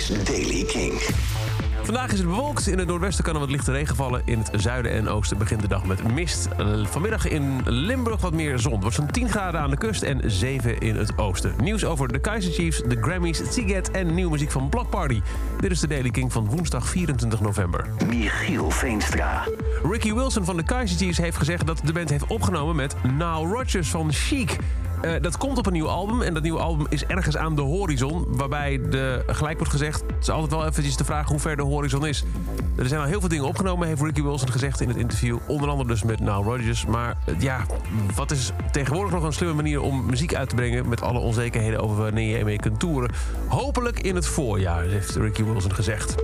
is Daily King. Vandaag is het bewolkt. In het noordwesten kan er wat lichte regen vallen. In het zuiden en oosten begint de dag met mist. Vanmiddag in Limburg wat meer zon. Het wordt zo'n 10 graden aan de kust en 7 in het oosten. Nieuws over de Kaiser Chiefs, de Grammys, Siget en nieuwe muziek van Block Party. Dit is de Daily King van woensdag 24 november. Michiel Veenstra. Ricky Wilson van de Kaiser Chiefs heeft gezegd dat de band heeft opgenomen met Nile Rodgers van Chic. Eh, dat komt op een nieuw album en dat nieuwe album is ergens aan de horizon. Waarbij de, gelijk wordt gezegd, het is altijd wel eventjes de vraag hoe ver de horizon is. Er zijn al heel veel dingen opgenomen, heeft Ricky Wilson gezegd in het interview. Onder andere dus met Nile Rodgers. Maar eh, ja, wat is tegenwoordig nog een slimme manier om muziek uit te brengen... met alle onzekerheden over wanneer je ermee kunt toeren. Hopelijk in het voorjaar, heeft Ricky Wilson gezegd.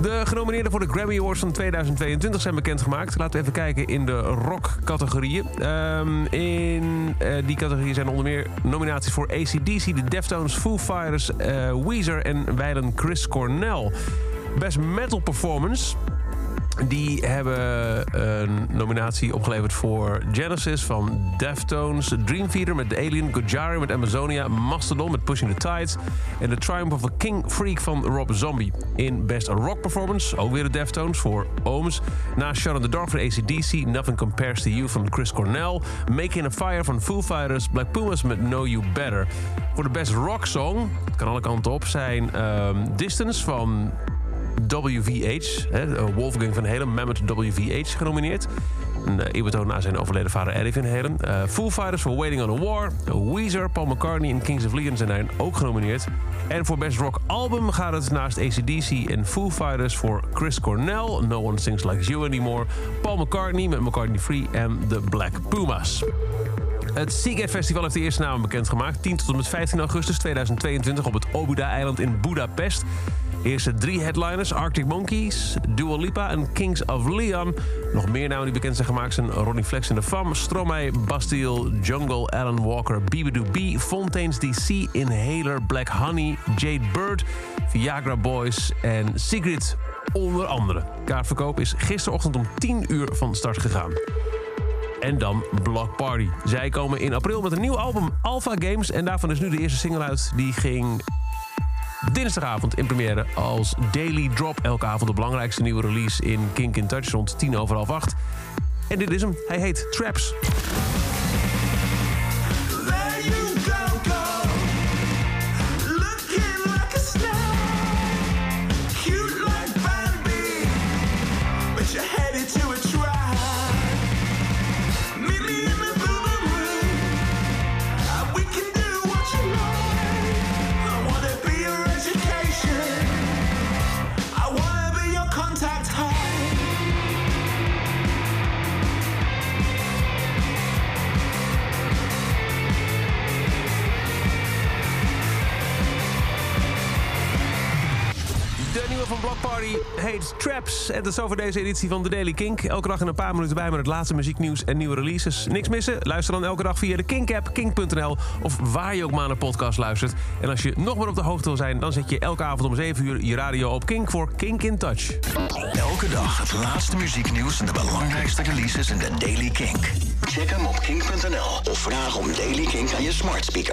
De genomineerden voor de Grammy Awards van 2022 zijn bekendgemaakt. Laten we even kijken in de rock-categorieën. Ehm, in eh, die categorieën zijn onder meer nominaties voor ACDC, de Deftones, Foo Fighters, eh, Weezer en wijlen Chris Cornell. Best Metal Performance. Die hebben een nominatie opgeleverd voor Genesis van Deftones, Dream Theater met The Alien, Gojira met Amazonia, Mastodon met Pushing the Tides en The Triumph of a King Freak van Rob Zombie. In Best Rock Performance ook weer de Deftones voor Ooms. Na Shot in the Dark van ACDC, Nothing Compares to You van Chris Cornell, Making a Fire van Foo Fighters, Black Pumas met Know You Better. Voor de Best Rock Song, kan alle kanten op, zijn ehm, Distance van WVH, hè, Wolfgang van Halen, Mammoth WVH genomineerd. Een uh, eerbetoon naar zijn overleden vader Eddie Van Halen. Uh, Foo Fighters voor Waiting on a War. Weezer, Paul McCartney en Kings of Leon zijn daarin ook genomineerd. En voor Best Rock Album gaat het naast ACDC en Foo Fighters voor Chris Cornell, No One Sings Like You Anymore, Paul McCartney met McCartney Free en The Black Pumas. Het Seagate Festival heeft de eerste namen bekendgemaakt. 10 tot en met 15 augustus 2022 op het Obuda-eiland in Budapest. Eerste drie headliners, Arctic Monkeys, Dua Lipa en Kings of Leon. Nog meer namen die bekend zijn gemaakt zijn Ronnie Flex en de Fam, Stromae, Bastille, Jungle, Alan Walker, Bibidoo B, Fontaines DC, Inhaler, Black Honey, Jade Bird, Viagra Boys en Sigrid onder andere. Kaartverkoop is gisterochtend om 10 uur van start gegaan. En dan Block Party. Zij komen in april met een nieuw album, Alpha Games. En daarvan is nu de eerste single uit. Die ging dinsdagavond in première als Daily Drop. Elke avond de belangrijkste nieuwe release in Kink in Touch rond 10 over half 8. En dit is hem. Hij heet Traps. Nieuwe van Block Party heet Traps. En dat is over deze editie van The Daily Kink. Elke dag in een paar minuten bij met het laatste muzieknieuws en nieuwe releases. Niks missen? Luister dan elke dag via de Kink-app, kink.nl... of waar je ook maar naar podcast luistert. En als je nog meer op de hoogte wil zijn... dan zet je elke avond om 7 uur je radio op Kink voor Kink in Touch. Elke dag het laatste muzieknieuws en de belangrijkste releases in de Daily Kink. Check hem op kink.nl of vraag om Daily Kink aan je smart speaker.